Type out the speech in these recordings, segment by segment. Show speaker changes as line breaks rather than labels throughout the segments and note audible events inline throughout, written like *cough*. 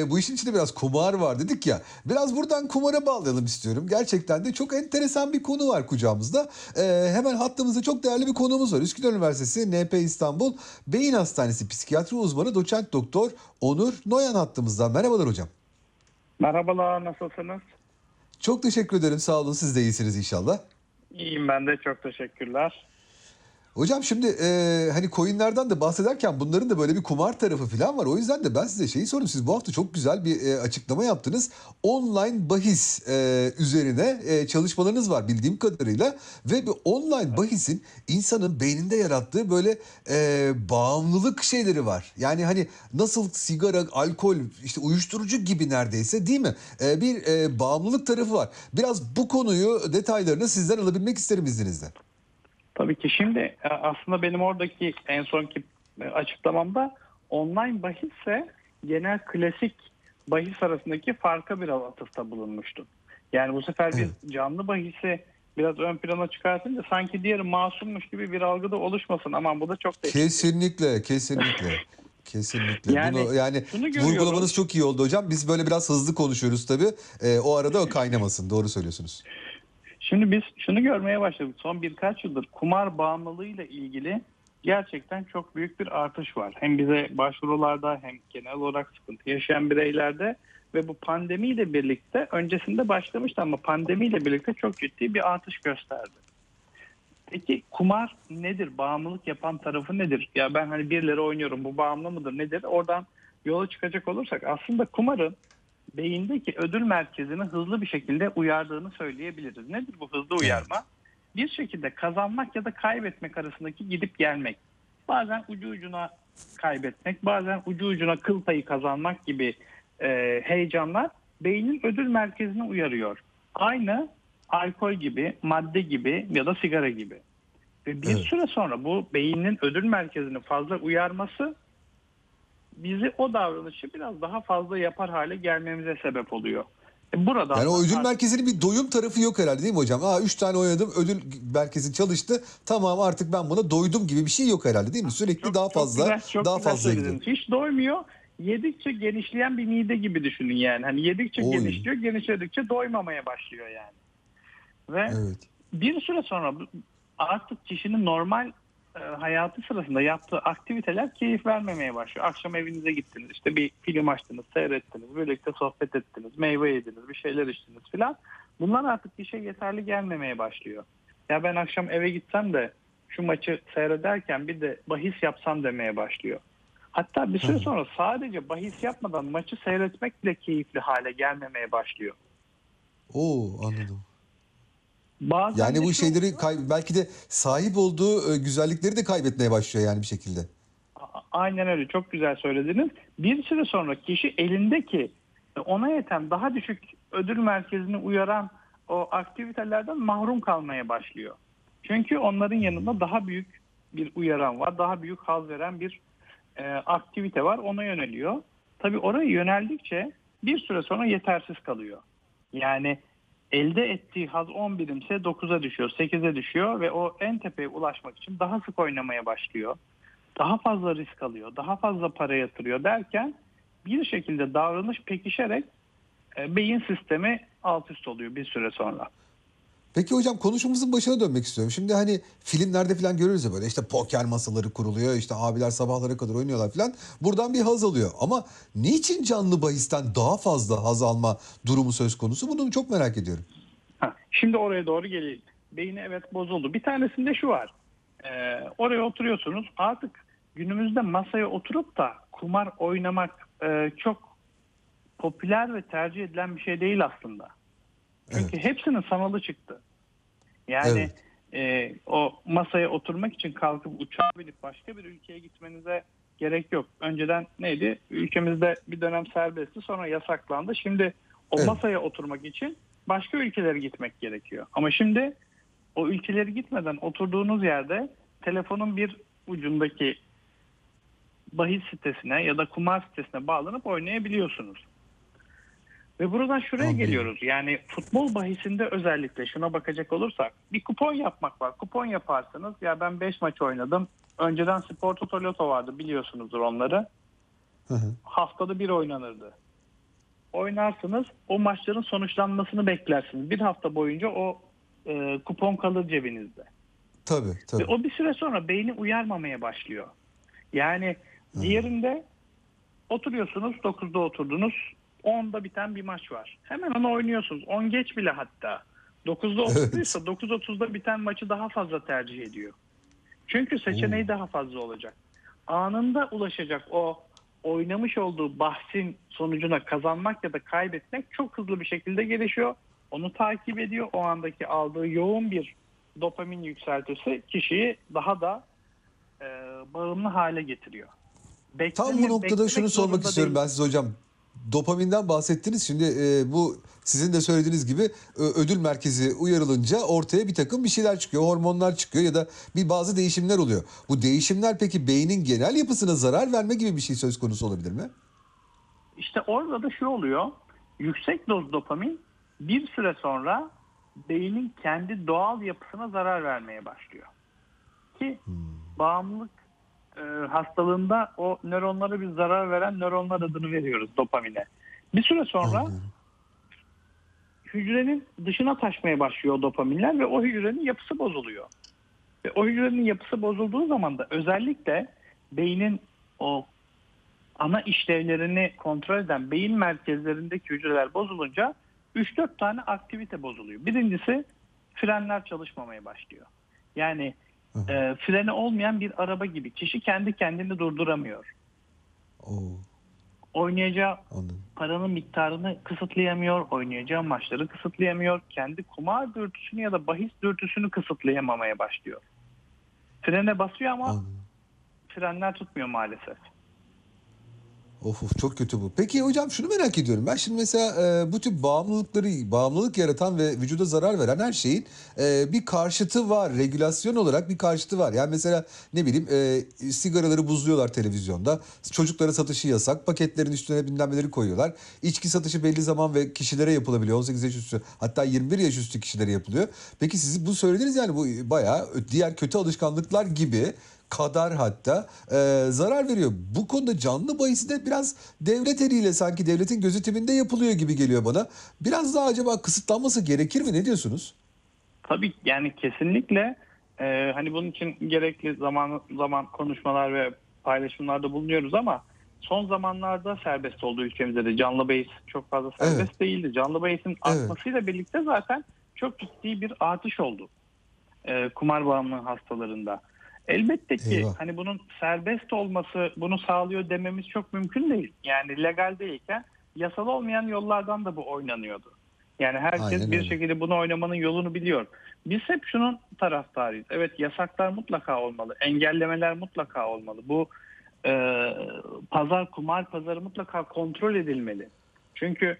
e, bu işin içinde biraz kumar var dedik ya. Biraz buradan kumara bağlayalım istiyorum. Gerçekten de çok enteresan bir konu var kucağımızda. E, hemen hattımızda çok değerli bir konuğumuz var. Üsküdar Üniversitesi NP İstanbul Beyin Hastanesi Psikiyatri Uzmanı Doçent Doktor Onur Noyan hattımızda. Merhabalar hocam.
Merhabalar, nasılsınız?
Çok teşekkür ederim. Sağ olun. Siz de iyisiniz inşallah.
İyiyim ben de, çok teşekkürler.
Hocam şimdi e, hani coinlerden de bahsederken bunların da böyle bir kumar tarafı falan var. O yüzden de ben size şeyi sorayım. Siz bu hafta çok güzel bir e, açıklama yaptınız. Online bahis e, üzerine e, çalışmalarınız var bildiğim kadarıyla. Ve bu online bahisin insanın beyninde yarattığı böyle e, bağımlılık şeyleri var. Yani hani nasıl sigara, alkol, işte uyuşturucu gibi neredeyse değil mi? E, bir e, bağımlılık tarafı var. Biraz bu konuyu detaylarını sizden alabilmek isterim izninizle.
Tabii ki şimdi e, aslında benim oradaki en sonki e, açıklamamda online bahisse genel klasik bahis arasındaki farka bir atıfta bulunmuştum. Yani bu sefer biz canlı bahisi biraz ön plana çıkartınca sanki diğeri masummuş gibi bir algıda oluşmasın. Aman bu da çok değişik.
Kesinlikle, kesinlikle. *laughs* Kesinlikle.
Yani
Bunu yani vurgulamanız çok iyi oldu hocam. Biz böyle biraz hızlı konuşuyoruz tabii. Ee, o arada o kaynamasın. Doğru söylüyorsunuz.
Şimdi biz şunu görmeye başladık. Son birkaç yıldır kumar bağımlılığıyla ilgili gerçekten çok büyük bir artış var. Hem bize başvurularda hem genel olarak sıkıntı yaşayan bireylerde ve bu pandemiyle birlikte öncesinde başlamıştı ama pandemiyle birlikte çok ciddi bir artış gösterdi. Peki kumar nedir? Bağımlılık yapan tarafı nedir? Ya ben hani birileri oynuyorum bu bağımlı mıdır nedir? Oradan yola çıkacak olursak aslında kumarın beyindeki ödül merkezini hızlı bir şekilde uyardığını söyleyebiliriz. Nedir bu hızlı uyarma? Bir şekilde kazanmak ya da kaybetmek arasındaki gidip gelmek. Bazen ucu ucuna kaybetmek, bazen ucu ucuna kıl payı kazanmak gibi e, heyecanlar beynin ödül merkezini uyarıyor. Aynı alkol gibi, madde gibi ya da sigara gibi. Ve bir
Evet.
süre sonra bu beynin ödül merkezini fazla uyarması bizi o davranışı biraz daha fazla yapar hale gelmemize sebep oluyor. E Burada
Yani o ödül merkezinin bir doyum tarafı yok herhalde değil mi hocam? Aa 3 tane oynadım ödül merkezi çalıştı. Tamam artık ben buna doydum gibi bir şey yok herhalde değil mi? Sürekli
Çok-
daha
çok
fazla
güzel, çok
daha fazla gidiyor.
Hiç doymuyor. Yedikçe genişleyen bir mide gibi düşünün yani. Hani yedikçe
Oy.
genişliyor, genişledikçe doymamaya başlıyor yani. Ve
Evet.
bir süre sonra artık kişinin normal hayatı sırasında yaptığı aktiviteler keyif vermemeye başlıyor. Akşam evinize gittiniz, işte bir film açtınız, seyrettiniz, birlikte sohbet ettiniz, meyve yediniz, bir şeyler içtiniz filan. Bunlar artık kişiye yeterli gelmemeye başlıyor. Ya ben akşam eve gitsem de şu maçı seyrederken bir de bahis yapsam demeye başlıyor. Hatta bir süre sonra sadece bahis yapmadan maçı seyretmek bile keyifli hale gelmemeye başlıyor.
Oo anladım.
Bazen
Yani bu şeyleri kay- belki de sahip olduğu e, güzellikleri de kaybetmeye başlıyor yani bir şekilde.
Aynen öyle çok güzel söylediniz. Bir süre sonra kişi elindeki e, ona yeten daha düşük ödül merkezini uyaran o aktivitelerden mahrum kalmaya başlıyor. Çünkü onların yanında daha büyük bir uyaran var, daha büyük haz veren bir e, aktivite var ona yöneliyor. Tabii oraya yöneldikçe bir süre sonra yetersiz kalıyor. Yani elde ettiği haz 10 birimse 9'a düşüyor, 8'e düşüyor ve o en tepeye ulaşmak için daha sık oynamaya başlıyor daha fazla risk alıyor, daha fazla para yatırıyor derken bir şekilde davranış pekişerek e, beyin sistemi alt üst oluyor bir süre sonra.
Peki hocam konuşmamızın başına dönmek istiyorum. Şimdi hani filmlerde falan görürüz ya böyle işte poker masaları kuruluyor. işte abiler sabahlara kadar oynuyorlar falan. Buradan bir haz alıyor. Ama niçin canlı bahisten daha fazla haz alma durumu söz konusu? Bunu çok merak ediyorum.
Ha, şimdi oraya doğru gelelim. Beyni evet bozuldu. Bir tanesinde şu var. E, oraya oturuyorsunuz artık günümüzde masaya oturup da kumar oynamak e, çok popüler ve tercih edilen bir şey değil aslında. Çünkü hepsinin sanalı çıktı. Yani e, o masaya oturmak için kalkıp uçağa binip başka bir ülkeye gitmenize gerek yok. Önceden neydi? Ülkemizde bir dönem serbestti sonra yasaklandı. Şimdi o
Evet.
masaya oturmak için başka ülkelere gitmek gerekiyor. Ama şimdi o ülkeleri gitmeden oturduğunuz yerde telefonun bir ucundaki bahis sitesine ya da kumar sitesine bağlanıp oynayabiliyorsunuz. Ve buradan şuraya
Anladım.
geliyoruz. Yani futbol bahisinde özellikle şuna bakacak olursak bir kupon yapmak var. Kupon yaparsınız. Ya ben 5 maç oynadım. Önceden Spor Toto Loto vardı biliyorsunuzdur onları.
Hı hı.
Haftada bir oynanırdı. oynarsınız. O maçların sonuçlanmasını beklersiniz. Bir hafta boyunca o e, kupon kalır cebinizde.
Tabii tabii.
Ve o bir süre sonra beyni uyarmamaya başlıyor. Yani diğerinde oturuyorsunuz 9'da oturdunuz 10'da biten bir maç var. Hemen onu oynuyorsunuz. 10 geç bile hatta. 9'da
Evet.
oturduysa 9.30'da biten maçı daha fazla tercih ediyor. Çünkü seçeneği daha fazla olacak. Anında ulaşacak o oynamış olduğu bahsin sonucuna kazanmak ya da kaybetmek çok hızlı bir şekilde gelişiyor. Onu takip ediyor. O andaki aldığı yoğun bir dopamin yükseltisi kişiyi daha da e, bağımlı hale getiriyor.
Tam
Bekleme-
bu noktada
beklemek
şunu sormak istiyorum
değil.
ben size hocam. Dopaminden bahsettiniz. Şimdi e, bu sizin de söylediğiniz gibi ödül merkezi uyarılınca ortaya bir takım bir şeyler çıkıyor. Hormonlar çıkıyor ya da bir bazı değişimler oluyor. Bu değişimler peki beynin genel yapısına zarar verme gibi bir şey söz konusu olabilir mi?
İşte orada da şu oluyor. Yüksek doz dopamin bir süre sonra beynin kendi doğal yapısına zarar vermeye başlıyor. Ki bağımlılık e, hastalığında o nöronlara bir zarar veren nöronlar adını veriyoruz dopamine. Bir süre sonra
Anlıyorum.
hücrenin dışına taşmaya başlıyor o dopaminler ve o hücrenin yapısı bozuluyor. Ve o hücrenin yapısı bozulduğu zaman da özellikle beynin o ana işlevlerini kontrol eden beyin merkezlerindeki hücreler bozulunca 3-4 tane aktivite bozuluyor. Birincisi frenler çalışmamaya başlıyor. Yani e, freni olmayan bir araba gibi kişi kendi kendini durduramıyor.
Oo,
Oynayacağı
anladım.
paranın miktarını kısıtlayamıyor, oynayacağı maçları kısıtlayamıyor, kendi kumar dürtüsünü ya da bahis dürtüsünü kısıtlayamamaya başlıyor. Frene basıyor ama
Anladım.
frenler tutmuyor maalesef.
Of of çok kötü bu. Peki hocam şunu merak ediyorum. Ben şimdi mesela e, bu tip bağımlılıkları, bağımlılık yaratan ve vücuda zarar veren her şeyin e, bir karşıtı var. Regülasyon olarak bir karşıtı var. Yani mesela ne bileyim e, sigaraları buzluyorlar televizyonda. Çocuklara satışı yasak. Paketlerin üstüne bilmem koyuyorlar. İçki satışı belli zaman ve kişilere yapılabiliyor. 18 yaş üstü hatta 21 yaş üstü kişilere yapılıyor. Peki siz bu söylediniz yani bu bayağı diğer kötü alışkanlıklar gibi kadar hatta e, zarar veriyor. Bu konuda canlı bahisi de biraz devlet eliyle sanki devletin gözetiminde yapılıyor gibi geliyor bana. Biraz daha acaba kısıtlanması gerekir mi? Ne diyorsunuz?
Tabii yani kesinlikle e, hani bunun için gerekli zaman zaman konuşmalar ve paylaşımlarda bulunuyoruz ama son zamanlarda serbest oldu ülkemizde de canlı bahis çok fazla serbest
Evet.
değildi. Canlı bahisin artmasıyla birlikte zaten çok ciddi bir artış oldu e, kumar bağımlılığı hastalarında. Elbette ki
Eyvah.
hani bunun serbest olması bunu sağlıyor dememiz çok mümkün değil. Yani legal değilken yasal olmayan yollardan da bu oynanıyordu. Yani herkes
Aynen
bir
öyle.
şekilde bunu oynamanın yolunu biliyor. Biz hep şunun taraftarıyız. Evet yasaklar mutlaka olmalı. Engellemeler mutlaka olmalı. Bu e, pazar, kumar pazarı mutlaka kontrol edilmeli. Çünkü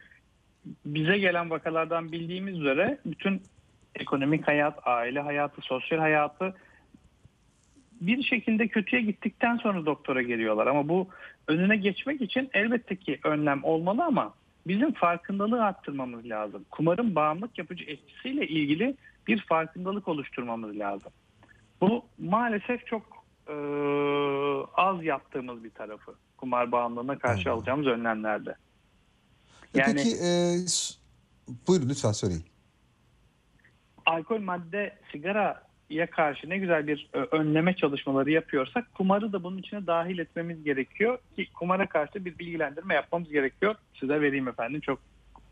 bize gelen vakalardan bildiğimiz üzere bütün ekonomik hayat, aile hayatı, sosyal hayatı bir şekilde kötüye gittikten sonra doktora geliyorlar. Ama bu önüne geçmek için elbette ki önlem olmalı ama bizim farkındalığı arttırmamız lazım. Kumarın bağımlılık yapıcı etkisiyle ilgili bir farkındalık oluşturmamız lazım. Bu maalesef çok e, az yaptığımız bir tarafı kumar bağımlılığına karşı
Anladım.
alacağımız önlemlerde.
E
Yani-
Peki e, buyurun lütfen söyleyin.
alkol madde sigaraya karşı ne güzel bir ö, önleme çalışmaları yapıyorsak kumarı da bunun içine dahil etmemiz gerekiyor ki kumara karşı bir bilgilendirme yapmamız gerekiyor. Size vereyim efendim çok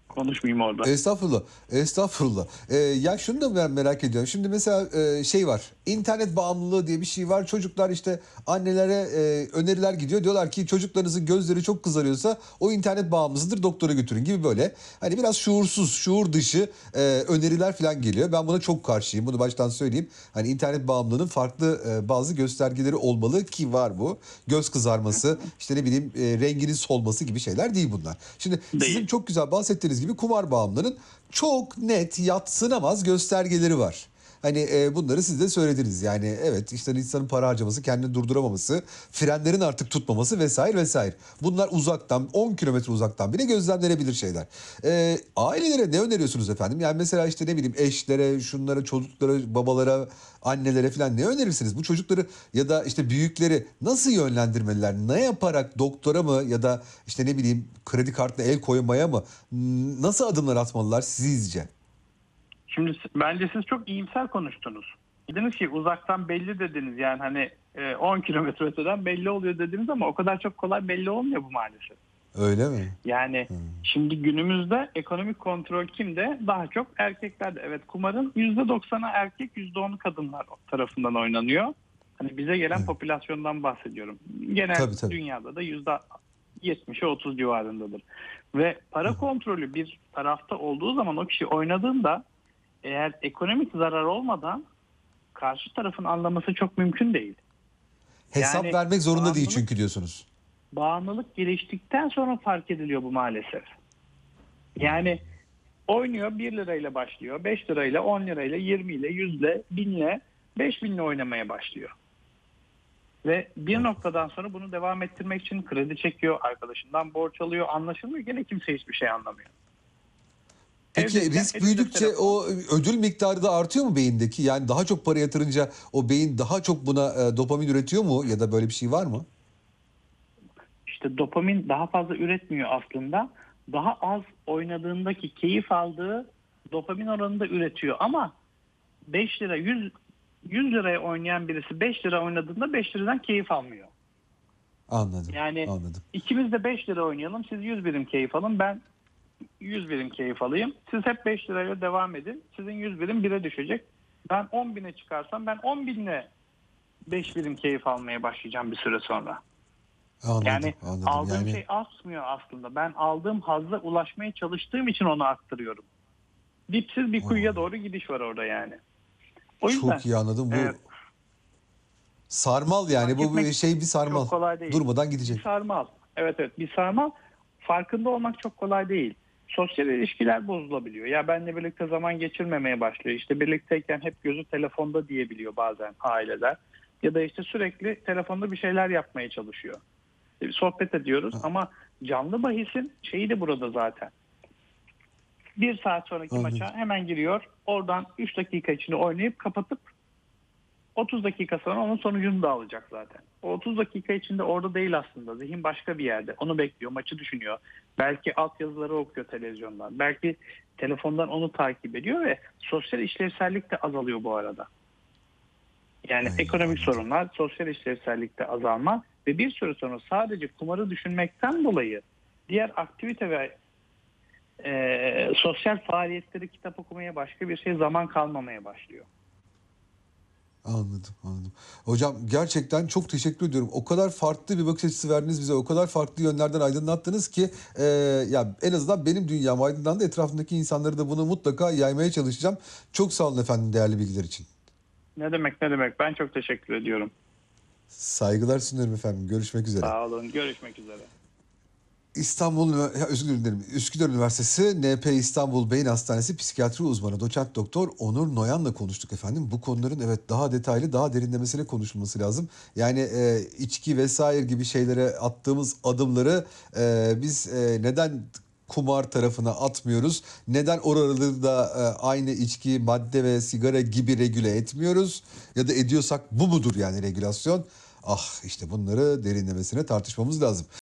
konuşmayayım orada.
Estağfurullah. Estağfurullah. Ee, ya şunu da ben merak ediyorum. Şimdi mesela e, şey var. İnternet bağımlılığı diye bir şey var. Çocuklar işte annelere e, öneriler gidiyor. Diyorlar ki çocuklarınızın gözleri çok kızarıyorsa o internet bağımlısıdır doktora götürün gibi böyle. Hani biraz şuursuz, şuur dışı e, öneriler falan geliyor. Ben buna çok karşıyım. Bunu baştan söyleyeyim. Hani internet bağımlılığının farklı e, bazı göstergeleri olmalı ki var bu. Göz kızarması, işte ne bileyim e, renginin solması gibi şeyler değil bunlar. Şimdi sizin
Değil.
çok güzel bahsettiğiniz gibi kumar bağımlılığının çok net yatsınamaz göstergeleri var. Hani e, bunları siz de söylediniz. Yani evet işte insanın para harcaması, kendini durduramaması, frenlerin artık tutmaması vesaire vesaire. Bunlar uzaktan 10 kilometre uzaktan bile gözlemlenebilir şeyler. E, ailelere ne öneriyorsunuz efendim? Yani mesela işte ne bileyim eşlere, şunlara, çocuklara, babalara, annelere falan ne önerirsiniz? Bu çocukları ya da işte büyükleri nasıl yönlendirmeliler? Ne yaparak doktora mı ya da işte ne bileyim kredi kartına el koymaya mı? Nasıl adımlar atmalılar sizce?
Şimdi bence siz çok iyimser konuştunuz. Dediniz ki uzaktan belli dediniz yani hani e, 10 *laughs* kilometre öteden belli oluyor dediniz ama o kadar çok kolay belli olmuyor bu maalesef.
Öyle mi?
Yani şimdi günümüzde ekonomik kontrol kimde? Daha çok erkeklerde. Evet kumarın %90'ı erkek %10'u kadınlar tarafından oynanıyor. Hani bize gelen popülasyondan bahsediyorum. Genel
Tabii, tabii.
dünyada da %70'e 30 civarındadır. Ve para kontrolü bir tarafta olduğu zaman o kişi oynadığında eğer ekonomik zarar olmadan karşı tarafın anlaması çok mümkün değil.
Hesap
Yani
vermek zorunda değil çünkü diyorsunuz.
bağımlılık geliştikten sonra fark ediliyor bu maalesef. Yani oynuyor 1 lirayla başlıyor, 5 lirayla, 10 lirayla, 20 ile, 100 ile, 1000 ile, 5000 ile oynamaya başlıyor. Ve bir noktadan sonra bunu devam ettirmek için kredi çekiyor, arkadaşından borç alıyor, anlaşılmıyor. Gene kimse hiçbir şey anlamıyor.
Peki
Evdeyken
risk büyüdükçe o ödül miktarı da artıyor mu beyindeki? Yani daha çok para yatırınca o beyin daha çok buna e, dopamin üretiyor mu ya da böyle bir şey var mı?
işte dopamin daha fazla üretmiyor aslında. Daha az oynadığındaki keyif aldığı dopamin oranında üretiyor. Ama 5 lira 100 100 liraya oynayan birisi 5 lira oynadığında 5 liradan keyif almıyor.
Anladım.
Yani
Anladım.
ikimiz de 5 lira oynayalım. Siz 100 birim keyif alın. Ben 100 birim keyif alayım. Siz hep 5 lirayla devam edin. Sizin 100 birim 1'e düşecek. Ben 10 bine çıkarsam ben 10 binle 5 birim keyif almaya başlayacağım bir süre sonra.
Anladım.
Yani
anladım.
aldığım
yani
şey asmıyor aslında. Ben aldığım hazla ulaşmaya çalıştığım için onu aktarıyorum. Dipsiz bir kuyuya doğru gidiş var orada yani. O yüzden
çok iyi anladım. Bu
evet.
sarmal yani bu bir şey bir sarmal.
çok kolay değil.
Durmadan
bir
gidecek.
sarmal. Evet evet bir sarmal. Farkında olmak çok kolay değil. Sosyal ilişkiler bozulabiliyor. Ya benle birlikte zaman geçirmemeye başlıyor. İşte birlikteyken hep gözü telefonda diyebiliyor bazen aileler. Ya da işte sürekli telefonda bir şeyler yapmaya çalışıyor. E, Sohbet ediyoruz ama canlı bahisin şeyi de burada zaten. Bir saat sonraki
Anladım.
maça hemen giriyor. Oradan 3 dakika içinde oynayıp kapatıp 30 dakika sonra onun sonucunu da alacak zaten. O 30 dakika içinde orada değil aslında. Zihin başka bir yerde. Onu bekliyor, maçı düşünüyor. Belki altyazıları okuyor televizyondan. Belki telefondan onu takip ediyor ve sosyal işlevsellik de azalıyor bu arada. Yani
Aynen,
ekonomik sorunlar, sosyal işlevsellikte azalma ve bir süre sonra sadece kumarı düşünmekten dolayı diğer aktivite ve e, sosyal faaliyetleri kitap okumaya başka bir şey zaman kalmamaya başlıyor.
Anladım, anladım. Hocam gerçekten çok teşekkür ediyorum. O kadar farklı bir bakış açısı verdiniz bize. O kadar farklı yönlerden aydınlattınız ki e, ya en azından benim dünyam aydınlandı. Etrafındaki insanları da bunu mutlaka yaymaya çalışacağım. Çok sağ olun efendim değerli bilgiler için.
Ne demek ne demek. Ben çok teşekkür ediyorum.
Saygılar sunuyorum efendim. Görüşmek üzere.
Sağ olun. Görüşmek üzere.
İstanbul özür dilerim. Üsküdar Üniversitesi NP İstanbul Beyin Hastanesi psikiyatri uzmanı doçent doktor Onur Noyan'la konuştuk efendim. Bu konuların evet daha detaylı, daha derinlemesine konuşulması lazım. Yani e, içki vesaire gibi şeylere attığımız adımları e, biz e, neden kumar tarafına atmıyoruz? Neden oraları da e, aynı içki, madde ve sigara gibi regüle etmiyoruz? Ya da ediyorsak bu mudur yani regülasyon? Ah işte bunları derinlemesine tartışmamız lazım.